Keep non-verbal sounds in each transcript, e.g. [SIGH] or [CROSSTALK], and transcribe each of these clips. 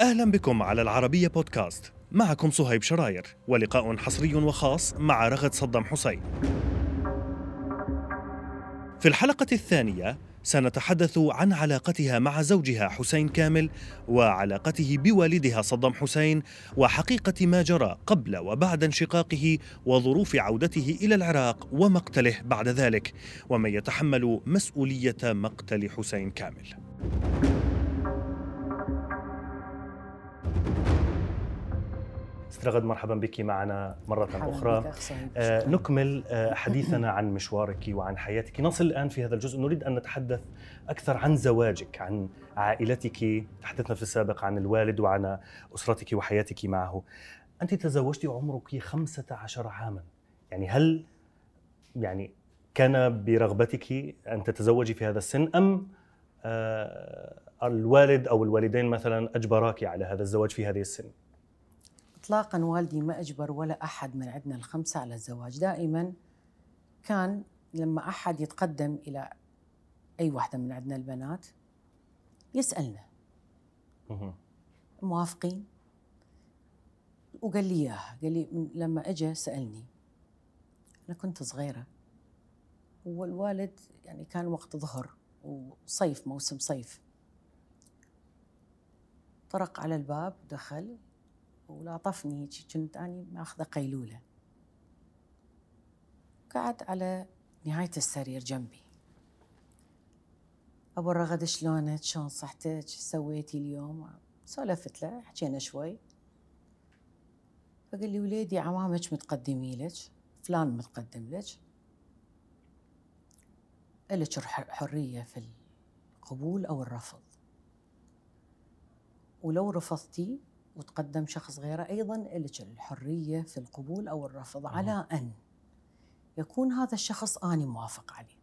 أهلا بكم على العربية بودكاست معكم صهيب شراير ولقاء حصري وخاص مع رغد صدام حسين في الحلقة الثانية سنتحدث عن علاقتها مع زوجها حسين كامل وعلاقته بوالدها صدام حسين وحقيقة ما جرى قبل وبعد انشقاقه وظروف عودته إلى العراق ومقتله بعد ذلك ومن يتحمل مسؤولية مقتل حسين كامل. استرغد مرحبا بك معنا مرة أخرى. آه نكمل آه حديثنا عن مشوارك وعن حياتك. نصل الآن في هذا الجزء. نريد أن نتحدث أكثر عن زواجك عن عائلتك. تحدثنا في السابق عن الوالد وعن أسرتك وحياتك معه. أنت تزوجت وعمرك 15 عاما. يعني هل يعني كان برغبتك أن تتزوجي في هذا السن أم آه الوالد أو الوالدين مثلا أجبراك على هذا الزواج في هذه السن؟ اطلاقا والدي ما أجبر ولا أحد من عندنا الخمسة على الزواج. دائما كان لما أحد يتقدم إلى أي واحدة من عندنا البنات يسألنا. موافقين؟ وقال لي إياها. قال لي لما أجى سألني. أنا كنت صغيرة. والوالد يعني كان وقت ظهر وصيف موسم صيف. طرق على الباب دخل. ولاطفني هيك كنت أني ماخذة قيلولة. قعد على نهاية السرير جنبي. ابو الرغد شلونك؟ شلون صحتك؟ سويتي اليوم؟ سولفت له حكينا شوي. فقال لي وليدي عمامك متقدمي لك فلان متقدم لك. إلك حرية في القبول أو الرفض. ولو رفضتي وتقدم شخص غيره أيضا لك الحرية في القبول أو الرفض على أن يكون هذا الشخص أنا موافق عليه.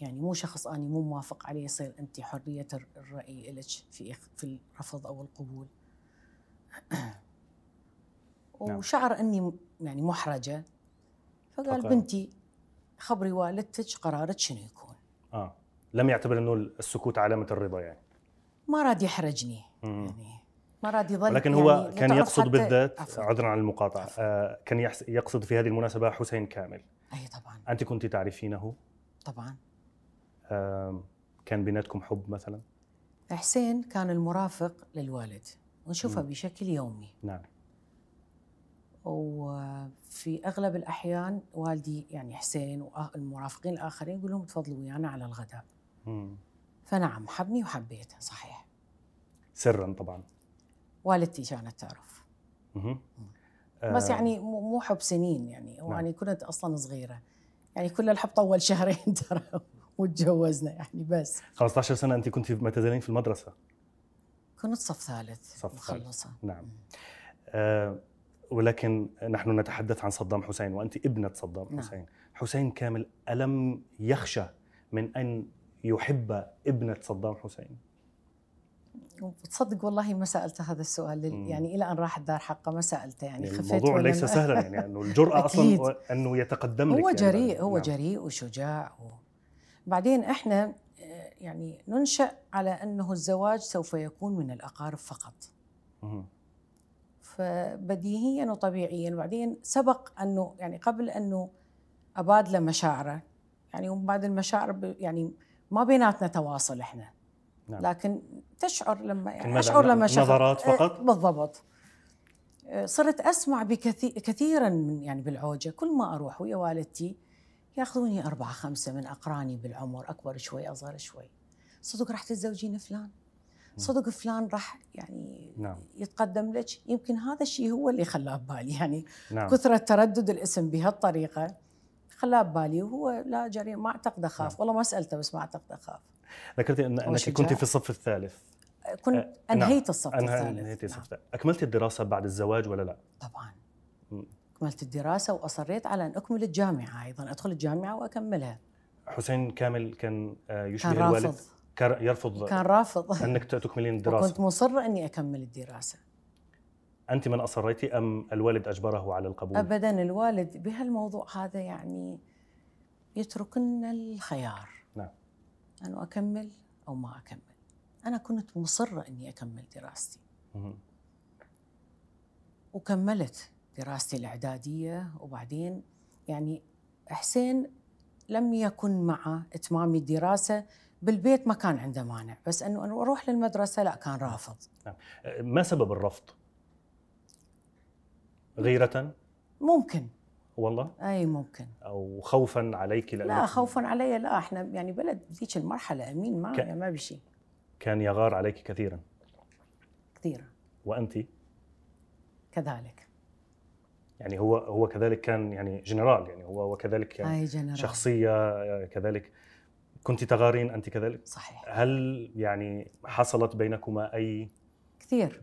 يعني مو شخص أنا مو موافق عليه يصير أنت حرية الرأي لك في في الرفض أو القبول. [COUGHS] نعم. وشعر أني يعني محرجة. فقال فقال. بنتي خبري والدتك قرارك شنو يكون؟ آه. لم يعتبر أنه السكوت علامة الرضا يعني. ما راد يحرجني. يعني ما راد يظل لكن هو يعني كان يقصد بالذات عذرا عن المقاطعة. آه كان يقصد في هذه المناسبة حسين كامل. أي طبعا. أنت كنت تعرفينه؟ طبعا. آه كان بيناتكم حب مثلا؟ حسين كان المرافق للوالد ونشوفه. بشكل يومي. نعم. وفي أغلب الأحيان والدي يعني حسين والمرافقين الآخرين يقول لهم تفضلوا ويانا على الغداء. م. فنعم حبني وحبيته صحيح. سرا طبعا. والدتي كانت تعرف بس آه. يعني مو حب سنين يعني. نعم. واني كنت أصلا صغيرة. يعني كل الحب طول [LAUGHS] شهرين ترى وتجوزنا يعني بس. 15 سنة أنت كنت ما تزالين في المدرسة؟ كنت صف ثالث. صف مخلصة. نعم. آه ولكن نحن نتحدث عن صدام حسين وأنت ابنة صدام نعم. حسين. حسين كامل ألم يخشى من أن يحب ابنة صدام حسين؟ وتصدق والله ما سالته هذا السؤال مم. يعني إلى أن راح الدار حقه ما سألته يعني, يعني خفيت الموضوع ليس سهلا يعني أنه الجرأة [LAUGHS] أصلا أنه يتقدم لك هو جريء يعني هو نعم. جريء وشجاع و... بعدين إحنا آه، يعني ننشأ على أنه الزواج سوف يكون من الأقارب فقط مم. فبديهيا وطبيعيا بعدين سبق أنه يعني قبل أنه ابادله مشاعره يعني وبعد المشاعر يعني ما بيناتنا تواصل إحنا نعم. لكن تشعر لما يعني أشعر لما شغل نظرات إيه، فقط؟ بالضبط. إيه، صرت أسمع بكثير كثيرا من يعني بالعوجة. كل ما أروح ويا والدتي يأخذوني أربعة خمسة من أقراني بالعمر أكبر شوي أصغر شوي. صدق راح تتزوجين فلان؟ صدق فلان راح يعني نعم. يتقدم لك؟ يمكن هذا الشيء هو اللي خلاه ببالي. يعني نعم. كثرة تردد الاسم بهالطريقة خلاه ببالي وهو لا جريء ما أعتقد أخاف. نعم. والله ما سألته بس ما أعتقد أخاف. ذكرتي أن إنك كنت في الصف الثالث. كنت أه، أنهيت الصف الثالث. أنهيت الصف الثالث. أكملت الدراسة بعد الزواج ولا لا؟ طبعا. أكملت الدراسة وأصريت على أن أكمل الجامعة أيضا أدخل الجامعة وأكملها. حسين كامل كان آه، يشبه كان الوالد. كان يرفض كان رافض. أنك تكملين [LAUGHS] الدراسه كنت مصره أني أكمل الدراسة. أنت من أصريتي أم الوالد أجبره على القبول؟ ابدا الوالد بهالموضوع هذا يعني يتركنا الخيار. نعم أنه أكمل أو ما أكمل. أنا كنت مصرة إني أكمل دراستي. وكملت دراستي الإعدادية وبعدين يعني حسين لم يكن مع اتمام الدراسة. بالبيت ما كان عنده مانع بس أنه أنا أروح للمدرسة لا كان رافض. نعم. ما سبب الرفض؟ غيرة؟ ممكن. والله؟ أي ممكن. أو خوفا عليك لا خوفا علي لا إحنا يعني بلد ذيك المرحلة آمين ما ك... ما بشيء كان يغار عليك كثيرا. كثيرا. وانت؟ كذلك. يعني هو هو كذلك كان يعني جنرال يعني هو وكذلك يعني أي جنرال. شخصية كذلك. كنت تغارين أنت كذلك؟ صحيح. هل يعني حصلت بينكما أي كثير.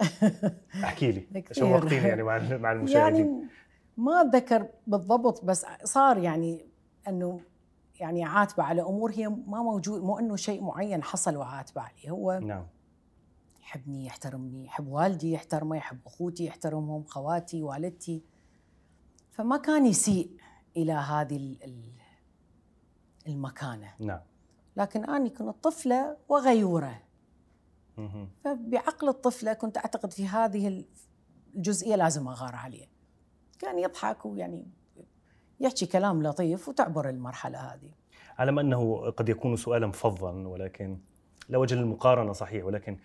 [LAUGHS] احكي لي. شوقتيني يعني مع مع المشاهدين. يعني ما أتذكر بالضبط بس صار يعني إنه يعني عاتبة على أمور هي ما موجود مو إنه شيء معين حصل وعاتبة عليه. هو نعم. يحبني يحترمني يحب والدي يحترمه يحب أخوتي يحترمهم خواتي والدتي. فما كان يسيء إلى هذه المكانة. نعم. لكن أني كنت طفلة وغيورة. فبعقل الطفلة كنت أعتقد في هذه الجزئية لازم أغار عليه. كان يضحك ويعني يحكي كلام لطيف وتعبر المرحلة هذه. على أنه قد يكون سؤالا فظا ولكن لوجه المقارنه صحيح ولكن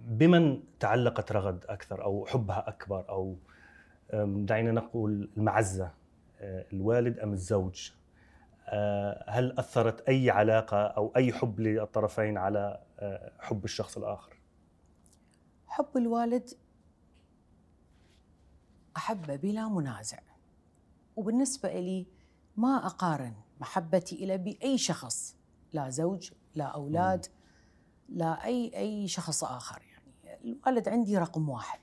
بمن تعلقت رغد أكثر أو حبها أكبر أو دعينا نقول المعزة آه، الوالد أم الزوج؟ آه، هل أثرت أي علاقة أو أي حب للطرفين على آه، حب الشخص الآخر؟ حب الوالد احبه بلا منازع. وبالنسبة لي ما أقارن محبتي إلى بأي شخص لا زوج لا أولاد لا أي أي شخص آخر. الوالد عندي رقم واحد.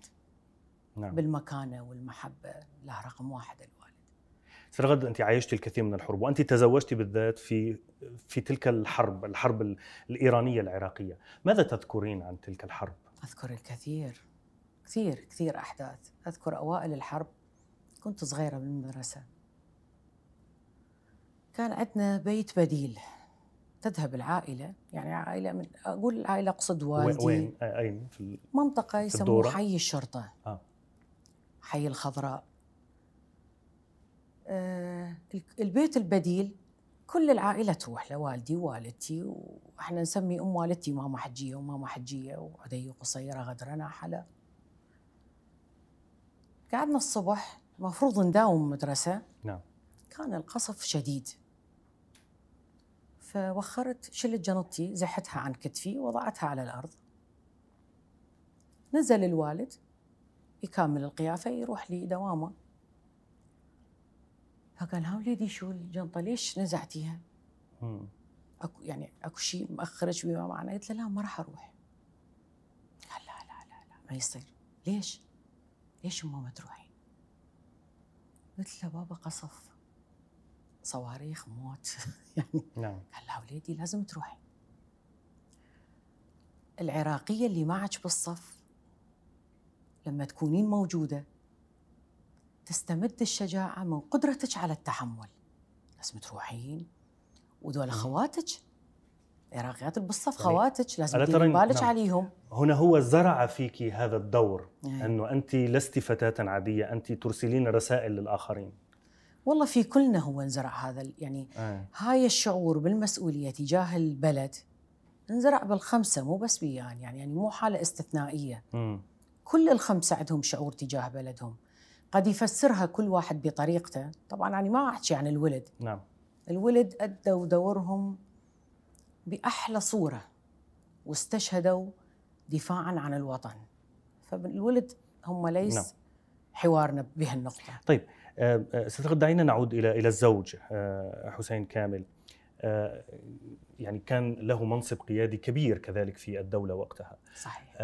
نعم. بالمكانة والمحبة له رقم واحد الوالد. سرغد أنت عايشتي الكثير من الحروب وأنت تزوجتي بالذات في في تلك الحرب الحرب الإيرانية العراقية. ماذا تذكرين عن تلك الحرب؟ أذكر الكثير. كثير كثير أحداث. أذكر أوائل الحرب. كنت صغيرة بالمدرسة. كان عندنا بيت بديل. تذهب العائلة يعني عائلة من أقول العائله أقصد والدي. وين؟ أين؟ في منطقة يسموه حي الشرطة. آه. حي الخضراء. آه البيت البديل كل العائلة تروح لوالدي ووالدتي وإحنا نسمي أم والدتي ماما حجية وماما حجية وعدي قصيره غدره ناحله قعدنا الصبح المفروض نداوم مدرسة. نعم. كان القصف شديد. فوخرت شلت جنطتي زحتها عن كتفي ووضعتها على الأرض. نزل الوالد يكمل القيافة يروح لي دوامه فقال ها وليدي شو الجنطة؟ ليش نزعتيها؟ اكو يعني أكو شيء مأخرك بما معنى قلت له لا ما راح أروح. قال لا لا لا لا ما يصير. ليش؟ ليش ماما تروحين؟ قلت له بابا قصف صواريخ موت. [LAUGHS] يعني نعم. قال لها وليدي لازم تروحي العراقية اللي معك بالصف لما تكونين موجودة تستمد الشجاعة من قدرتك على التحمل. لازم تروحين. ودول خواتك العراقيات بالصف يعني خواتك لازم تديري بالك نعم. عليهم. هنا هو زرع فيك هذا الدور أيه. أنه أنت لست فتاة عادية أنت ترسلين رسائل للآخرين. والله في كلنا هو انزرع هذا يعني آه. هاي الشعور بالمسؤولية تجاه البلد انزرع بالخمسة مو بس بيان يعني يعني مو حالة استثنائية. م. كل الخمسة عندهم شعور تجاه بلدهم. قد يفسرها كل واحد بطريقته. طبعا يعني ما أحكي عن الولد. نعم. الولد ادوا دورهم بأحلى صورة واستشهدوا دفاعا عن الوطن. فالولد هم ليس نعم. حوارنا بهالنقطة. طيب آه، آه، دعينا نعود إلى إلى الزوج آه، حسين كامل. يعني كان له منصب قيادي كبير كذلك في الدولة وقتها. صحيح.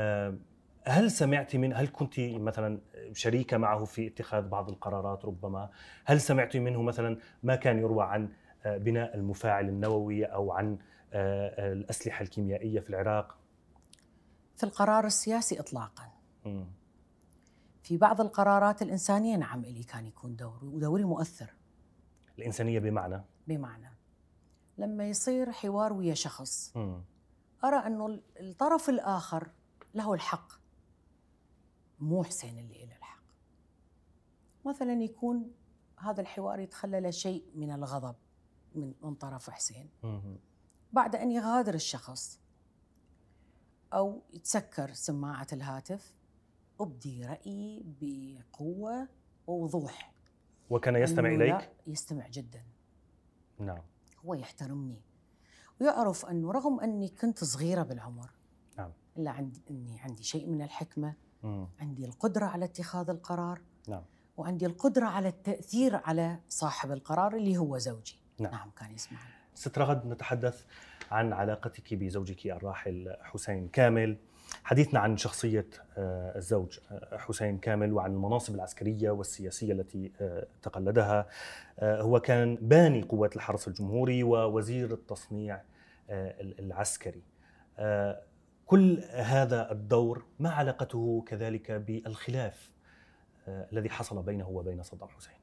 هل سمعت من هل كنت مثلا شريكة معه في اتخاذ بعض القرارات ربما؟ هل سمعت منه مثلا ما كان يروى عن بناء المفاعل النووي أو عن الأسلحة الكيميائية في العراق في القرار السياسي اطلاقا م. في بعض القرارات الإنسانية نعم إلي كان يكون دوري ودوري مؤثر الإنسانية بمعنى؟ بمعنى لما يصير حوار ويا شخص م. أرى أنه الطرف الآخر له الحق مو حسين اللي له الحق مثلا يكون هذا الحوار يتخلل شيء من الغضب من من طرف حسين بعد أن يغادر الشخص أو يتسكر سماعة الهاتف أبدي رأيي بقوة ووضوح. وكان يستمع إليك؟ يستمع جدا. نعم. هو يحترمني. ويعرف انه رغم أني كنت صغيرة بالعمر نعم. الا عندي إني عندي شيء من الحكمة مم. عندي القدرة على اتخاذ القرار نعم. وعندي القدرة على التأثير على صاحب القرار اللي هو زوجي. نعم, نعم كان يسمع ست رغد نتحدث عن علاقتك بزوجك الراحل حسين كامل. حديثنا عن شخصية آه، الزوج آه، حسين كامل وعن المناصب العسكرية والسياسية التي آه، تقلدها. هو كان باني قوات الحرس الجمهوري ووزير التصنيع العسكري. كل هذا الدور ما علاقته كذلك بالخلاف الذي حصل بينه وبين صدام حسين؟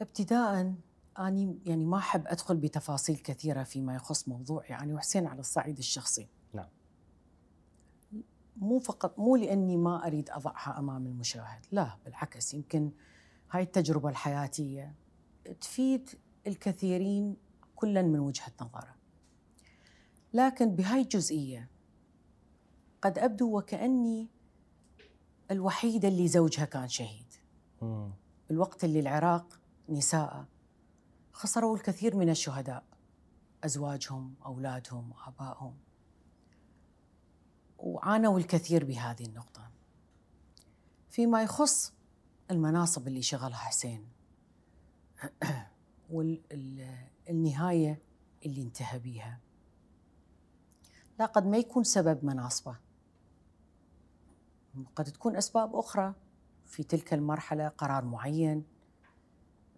ابتداء أني يعني ما أحب أدخل بتفاصيل كثيرة فيما يخص موضوع يعني وحسين على الصعيد الشخصي. نعم. مو فقط مو لأني ما أريد أضعها أمام المشاهد لا بالعكس يمكن هاي التجربة الحياتية تفيد الكثيرين كلا من وجهة نظرة. لكن بهاي الجزئية قد أبدو وكأني الوحيدة اللي زوجها كان شهيد. الوقت اللي العراق نساء خسروا الكثير من الشهداء أزواجهم أولادهم آبائهم. وعانوا الكثير بهذه النقطة. فيما يخص المناصب اللي شغلها حسين [CLEARS THROAT] والنهاية اللي انتهى بيها. لا قد ما يكون سبب مناصبة. قد تكون أسباب أخرى في تلك المرحلة قرار معين.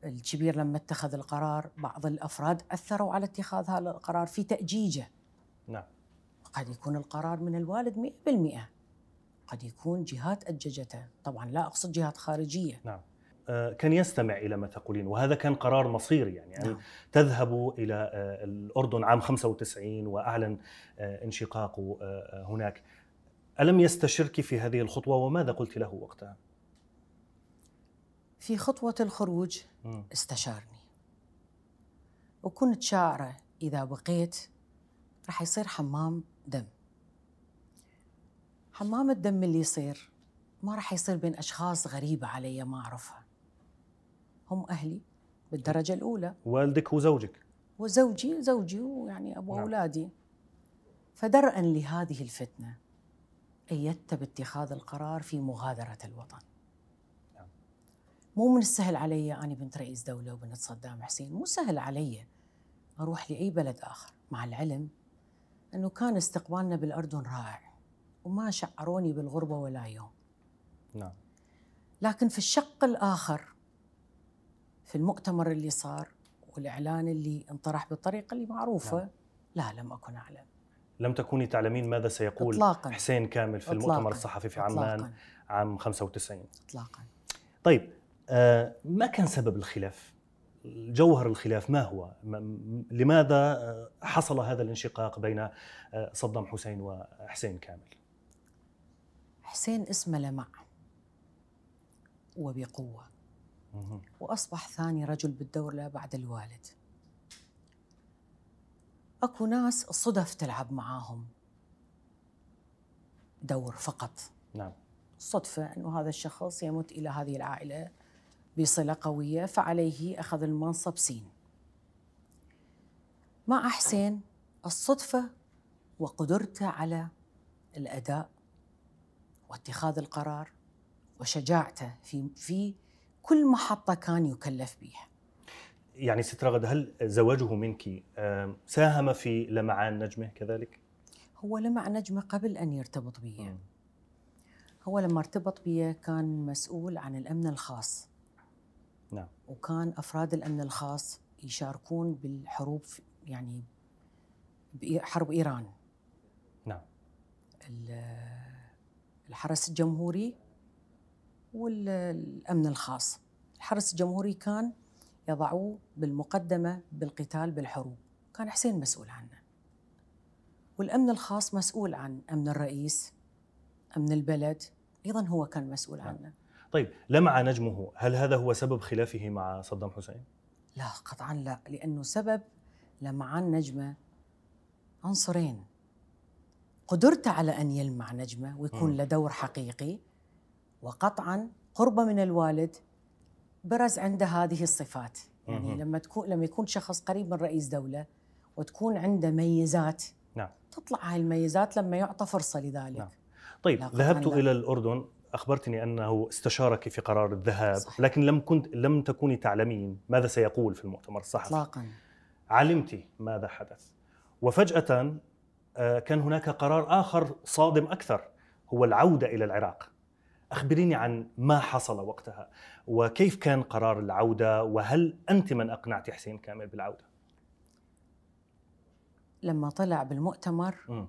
الكبير لما اتخذ القرار بعض الأفراد أثروا على اتخاذ هذا القرار في تأجيجه. نعم. قد يكون القرار من الوالد 100% قد يكون جهات أججته. طبعا لا أقصد جهات خارجية. نعم. آه، كان يستمع إلى ما تقولين وهذا كان قرار مصيري يعني نعم. ان تذهبوا إلى آه، الأردن عام 95 وأعلن آه، انشقاقه هناك. ألم يستشرك في هذه الخطوة وماذا قلت له وقتها؟ في خطوة الخروج استشارني. وكنت شاعرة إذا بقيت راح يصير حمام دم. حمام الدم اللي يصير ما راح يصير بين أشخاص غريبة علي ما أعرفها. هم أهلي بالدرجة الأولى. والدك وزوجك؟ وزوجي زوجي ويعني أبو نعم. أولادي. فدرءا لهذه الفتنة أيدت باتخاذ القرار في مغادرة الوطن. مو من السهل علي أنا بنت رئيس دولة وبنت صدام حسين مو سهل علي أروح لأي بلد آخر مع العلم أنه كان استقبالنا بالأردن رائع وما شعروني بالغربة ولا يوم نعم لكن في الشق الآخر في المؤتمر اللي صار والإعلان اللي انطرح بالطريقة اللي معروفة نعم. لا لم أكن أعلم لم تكوني تعلمين ماذا سيقول إطلاقاً. حسين كامل في إطلاقاً. المؤتمر الصحفي في عمان إطلاقاً. عام 95 إطلاقا طيب ما كان سبب الخلاف. جوهر الخلاف ما هو؟ لماذا آه، حصل هذا الانشقاق بين آه، صدام حسين وحسين كامل؟ حسين اسمه لمع وبقوة. وأصبح ثاني رجل بالدولة بعد الوالد. أكو ناس صدف تلعب معاهم. دور فقط. نعم. صدفة أنه هذا الشخص يمت إلى هذه العائلة. بصلة قوية فعليه أخذ المنصب سين. مع حسين الصدفة وقدرته على الأداء واتخاذ القرار وشجاعته في في كل محطة كان يكلف بها يعني ست رغد هل زواجه منك ساهم في لمعان نجمه كذلك؟ هو لمع نجمة قبل أن يرتبط بي. هو لما ارتبط بي كان مسؤول عن الأمن الخاص. نعم. وكان أفراد الأمن الخاص يشاركون بالحروب يعني حرب إيران. نعم. الحرس الجمهوري والامن الخاص. الحرس الجمهوري كان يضعوه بالمقدمة بالقتال بالحروب. كان حسين مسؤول عنه. والأمن الخاص مسؤول عن أمن الرئيس أمن البلد. أيضا هو كان مسؤول نعم. عنه. طيب لمع نجمه هل هذا هو سبب خلافه مع صدام حسين؟ لا قطعا لا لأنه سبب لمعان نجمة عنصرين. قدرته على أن يلمع نجمة ويكون له دور حقيقي وقطعا قربه من الوالد برز عنده هذه الصفات. يعني لما تكون لما يكون شخص قريب من رئيس دولة وتكون عنده ميزات نعم. تطلع هاي الميزات لما يعطى فرصة لذلك. نعم. طيب ذهبت إلى الأردن أخبرتني أنه استشارك في قرار الذهاب صحيح. لكن لم كنت لم تكوني تعلمين ماذا سيقول في المؤتمر الصحفي اطلاقا. علمت ماذا حدث. وفجأة آه، كان هناك قرار آخر صادم أكثر هو العودة إلى العراق. أخبريني عن ما حصل وقتها وكيف كان قرار العودة وهل أنت من أقنعت حسين كامل بالعودة؟ لما طلع بالمؤتمر م.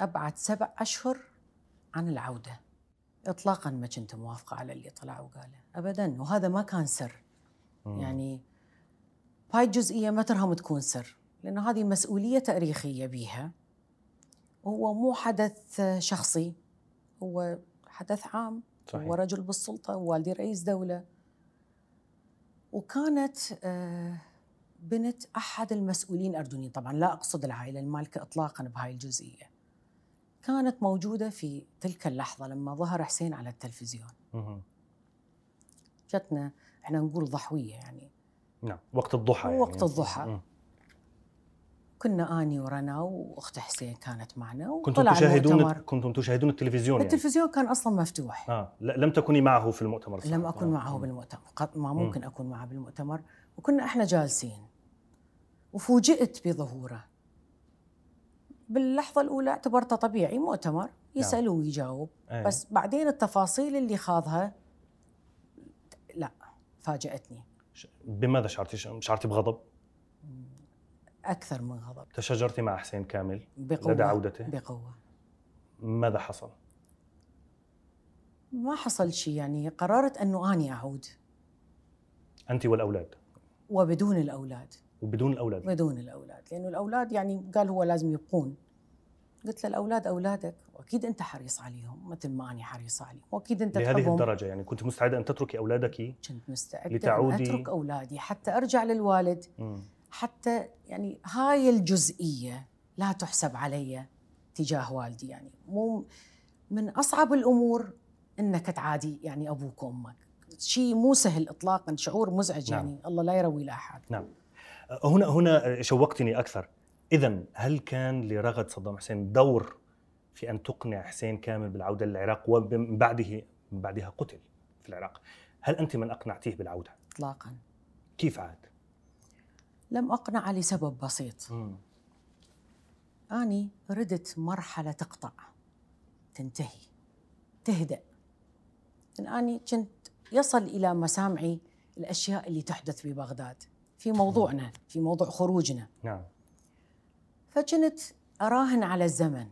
أبعد سبع أشهر عن العودة. اطلاقا ما كنت موافقة على اللي طلع وقاله. ابدا. وهذا ما كان سر. م. يعني هاي الجزئيه ما ترهم تكون سر. لأنه هذه مسؤولية تأريخية بيها. هو مو حدث شخصي. هو حدث عام. صحيح. هو رجل بالسلطة ووالدي رئيس دولة. وكانت آه، بنت أحد المسؤولين الأردنيين طبعا لا أقصد العائلة المالكة إطلاقا بهاي الجزئية. كانت موجودة في تلك اللحظة لما ظهر حسين على التلفزيون. جتنا إحنا نقول ضحوية يعني. نعم وقت الضحى يعني. وقت الضحى. كنا آني ورنا وأخت حسين كانت معنا كنتم تشاهدون كنتم تشاهدون التلفزيون يعني. التلفزيون كان أصلا مفتوح. آه لم تكوني معه في المؤتمر صح؟ لم أكن آه. معه بالمؤتمر. ما ممكن م. أكون معه بالمؤتمر. وكنا إحنا جالسين. وفوجئت بظهوره. باللحظة الأولى اعتبرته طبيعي مؤتمر نعم. يسال. ويجاوب. أيه. بس بعدين التفاصيل اللي خاضها لا فاجأتني. بماذا شعرتي شعرتي بغضب؟ أكثر من غضب. تشاجرتي مع حسين كامل؟ بقوة لدى عودته؟ بقوة. ماذا حصل؟ ما حصل شيء يعني قررت أنه أني أعود. أنت والأولاد؟ وبدون الأولاد. وبدون الأولاد. بدون الأولاد لأنه الأولاد يعني قال هو لازم يبقون. قلت له الأولاد أولادك وأكيد أنت حريص عليهم مثل ما أنا حريصة عليهم وأكيد أنت لهذه تحبهم. الدرجة يعني كنت مستعدة أن تتركي أولادك كنت مستعدة لتعودي أن أترك أولادي حتى أرجع للوالد. م. حتى يعني هاي الجزئية لا تحسب علي تجاه والدي يعني. مو من أصعب الأمور إنك تعادي يعني أبوك وأمك. شيء مو سهل اطلاقا شعور مزعج نعم. يعني. الله لا يروي لأحد. نعم. هنا هنا شوقتني أكثر. اذا هل كان لرغد صدام حسين دور في أن تقنع حسين كامل بالعودة للعراق ومن بعده من بعدها قتل في العراق؟ هل أنت من أقنعتيه بالعودة؟ اطلاقا. كيف عاد؟ لم أقنع لسبب بسيط. م. أني ردت مرحلة تقطع. تنتهي. تهدأ. أني كنت يصل إلى مسامعي الأشياء اللي تحدث ببغداد. في موضوعنا. في موضوع خروجنا. نعم. فكنت أراهن على الزمن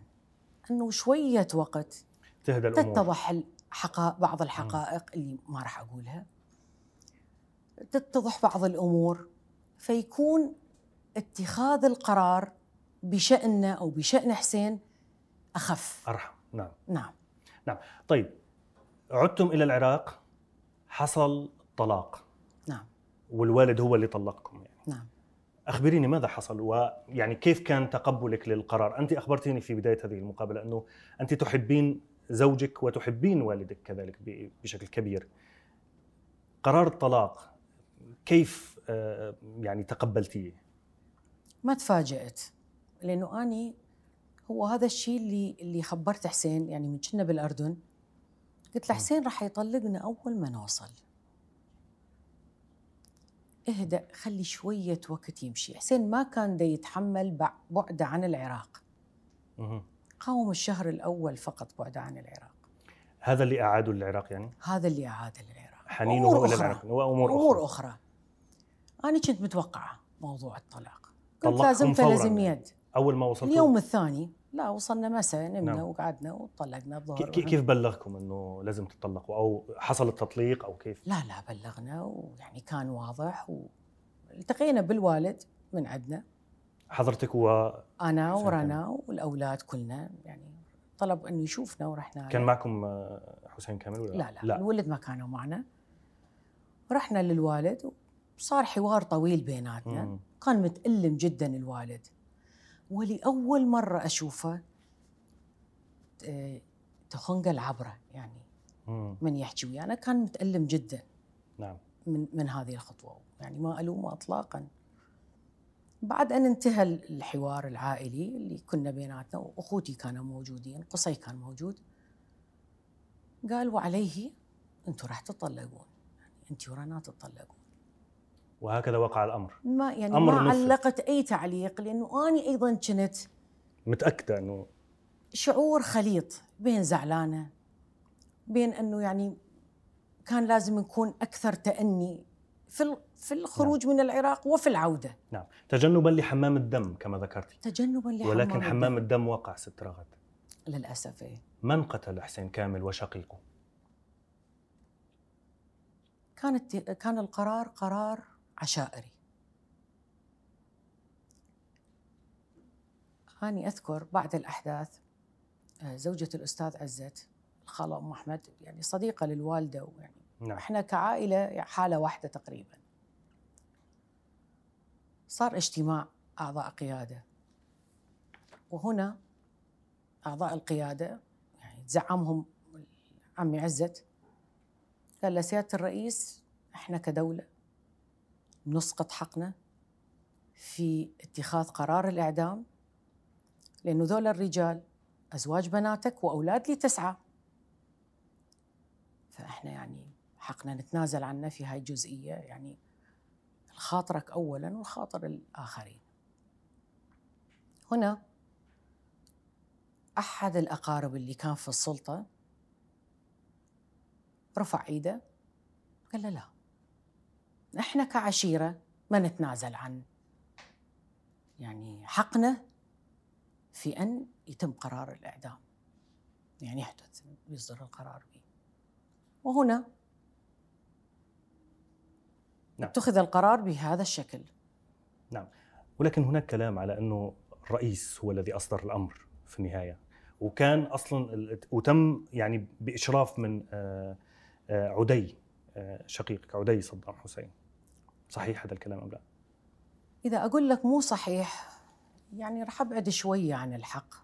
أنه شوية وقت تهدى الأمور. تتضح الحقائق بعض الحقائق اللي ما راح أقولها. تتضح بعض الأمور فيكون اتخاذ القرار بشأننا أو بشأن حسين أخف. أرحم. نعم. نعم. نعم. طيب عدتم إلى العراق حصل طلاق. نعم. والوالد هو اللي طلقكم يعني. نعم. أخبريني ماذا حصل ويعني كيف كان تقبلك للقرار؟ أنت أخبرتيني في بداية هذه المقابلة أنه أنت تحبين زوجك وتحبين والدك كذلك بشكل كبير. قرار الطلاق كيف آه، يعني تقبلتيه؟ ما تفاجأت لأنه أني هو هذا الشيء اللي اللي خبرت حسين يعني من كنا بالأردن قلت له حسين راح يطلقنا أول ما نوصل. اهدأ خلي شوية وقت يمشي. حسين ما كان دا يتحمل بعده عن العراق. قاوم الشهر الأول فقط بعده عن العراق. هذا اللي أعاده للعراق يعني؟ هذا اللي أعاده للعراق حنينه إلى العراق. وأمور أخرى. أمور أخرى. أنا كنت متوقعة موضوع الطلاق. كنت لازم تلزم يد. أول ما وصلت اليوم الثاني لا وصلنا مساء نمنا نعم. وقعدنا وطلقنا الظهر كيف بلغكم إنه لازم تطلقوا أو حصل التطليق أو كيف؟ لا لا بلغنا ويعني كان واضح والتقينا بالوالد من عندنا حضرتك و أنا ورنا والأولاد كلنا يعني طلب إنه يشوفنا ورحنا كان معكم حسين كامل ولا لا لا, لا. الولد ما كانوا معنا رحنا للوالد وصار حوار طويل بيناتنا مم. كان متألم جدا الوالد ولأول مرة أشوفه تخنقل عبره يعني مم. من يحكي ويانا كان متألم جدا نعم. من من هذه الخطوة. يعني ما ألومه إطلاقا. بعد أن انتهى الحوار العائلي اللي كنا بيناتنا وأخوتي كانوا موجودين قصي كان موجود قال وعليه؟ أنتم راح تطلقون يعني أنت ورنا تطلقون وهكذا وقع الأمر. ما يعني أمر ما علقت أي تعليق لأنه اني أيضا كنت متأكدة إنه شعور خليط بين زعلانة بين إنه يعني كان لازم نكون أكثر تأني في في الخروج نعم. من العراق وفي العودة. نعم. تجنبا لحمام الدم كما ذكرتي. تجنبا لحمام ولكن حمام الدم, الدم وقع ست رغد. للأسف إيه؟ من قتل حسين كامل وشقيقه؟ كانت كان القرار قرار عشائري. أني أذكر بعد الأحداث آه، زوجة الأستاذ عزت الخالة أم أحمد يعني صديقة للوالدة ويعني نعم. إحنا كعائلة حالة واحدة تقريبا. صار اجتماع أعضاء قيادة. وهنا أعضاء القيادة يعني زعمهم عمي عزت قال له سيادة الرئيس إحنا كدولة نسقط حقنا في اتخاذ قرار الإعدام لأنه ذول الرجال أزواج بناتك وأولاد لي تسعة فإحنا يعني حقنا نتنازل عنه في هاي الجزئية يعني خاطرك أولا وخاطر الآخرين. هنا أحد الأقارب اللي كان في السلطة رفع إيده قال له لا. إحنا كعشيرة ما نتنازل عن. يعني حقنا في أن يتم قرار الإعدام. يعني يحدث يصدر القرار به. وهنا نعم. اتخذ القرار بهذا الشكل. نعم. ولكن هناك كلام على أنه الرئيس هو الذي أصدر الأمر في النهاية. وكان أصلا وتم يعني بإشراف من آه، آه، عدي آه، شقيقك عدي صدام حسين. صحيح هذا الكلام أم لا؟ إذا أقول لك مو صحيح يعني رح أبعد شوية عن الحق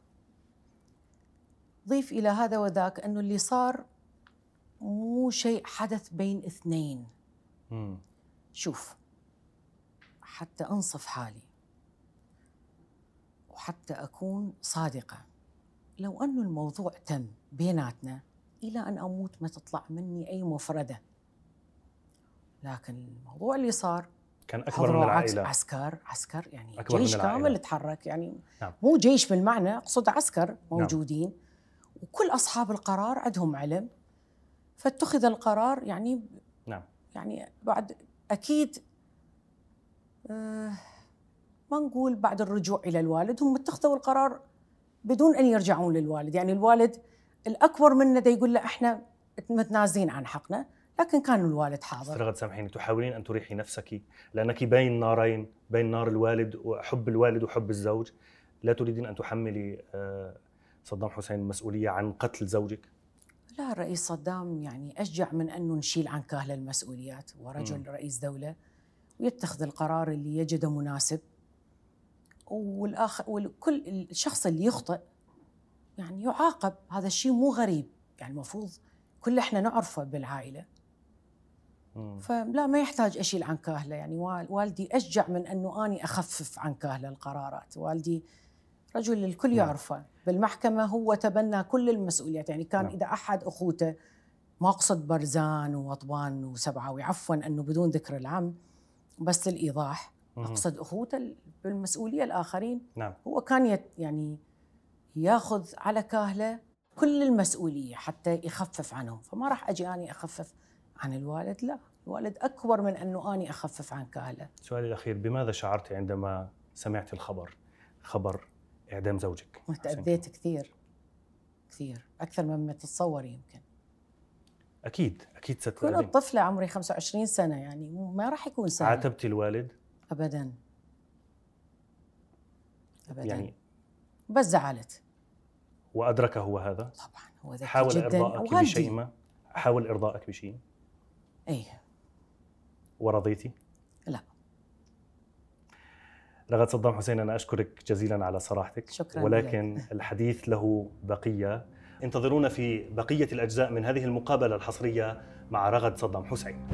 ضيف إلى هذا وذاك أنه اللي صار مو شيء حدث بين اثنين مم. شوف حتى أنصف حالي وحتى أكون صادقة لو أنه الموضوع تم بيناتنا إلى أن أموت ما تطلع مني أي مفردة لكن الموضوع اللي صار كان أكبر من العائلة عسكر عسكر يعني أكبر جيش كامل تحرك يعني نعم. مو جيش بالمعنى أقصد عسكر نعم. موجودين نعم. وكل أصحاب القرار عندهم علم فاتخذ القرار يعني نعم يعني بعد أكيد آه ما نقول بعد الرجوع إلى الوالد هم اتخذوا القرار بدون أن يرجعون للوالد يعني الوالد الأكبر منا يقول له إحنا متنازلين عن حقنا لكن كان الوالد حاضر. رغد سامحيني تحاولين أن تريحي نفسك لأنك بين نارين بين نار الوالد وحب الوالد وحب الزوج. لا تريدين أن تحملي آه، صدام حسين المسؤوليه عن قتل زوجك؟ لا الرئيس صدام يعني أشجع من أنه نشيل عن كاهل المسؤوليات ورجل م. رئيس دولة ويتخذ القرار اللي يجده مناسب. والاخر وكل الشخص اللي يخطئ يعني يعاقب هذا الشيء مو غريب. يعني المفروض كل إحنا نعرفه بالعائلة. فلا ما يحتاج أشيل عن كاهله. يعني والدي أشجع من أنه أني أخفف عن كاهله القرارات. والدي رجل الكل نعم. يعرفه. بالمحكمة هو تبنى كل المسؤوليات. يعني كان نعم. إذا أحد أخوته ما اقصد برزان وطبان وسبعه عفوا أنه بدون ذكر العم بس للإيضاح أقصد أخوته بالمسؤولية الآخرين. نعم. هو كان يعني ياخذ على كاهله كل المسؤولية حتى يخفف عنهم. فما راح أجي أني أخفف عن الوالد؟ لا. الوالد أكبر من أنه أني أخفف عن كاهله سؤالي الأخير بماذا شعرت عندما سمعت الخبر؟ خبر إعدام زوجك. تأذيت كثير. كثير. أكثر مما تتصور يمكن. أكيد أكيد ستأذي كنت طفلة عمري 25 سنة يعني ما راح يكون سهل. عاتبتي الوالد؟ أبدا. أبداً. يعني بس زعلت. وأدرك هو هذا؟ طبعا هو ذكي حاول جدا. إرضائك بشيء ما؟ حاول إرضائك بشيء؟ إيه. ورضيتي؟ لا رغد صدام حسين أنا أشكرك جزيلا على صراحتك شكرا ولكن لك. [LAUGHS] الحديث له بقية انتظرونا في بقية الأجزاء من هذه المقابلة الحصرية مع رغد صدام حسين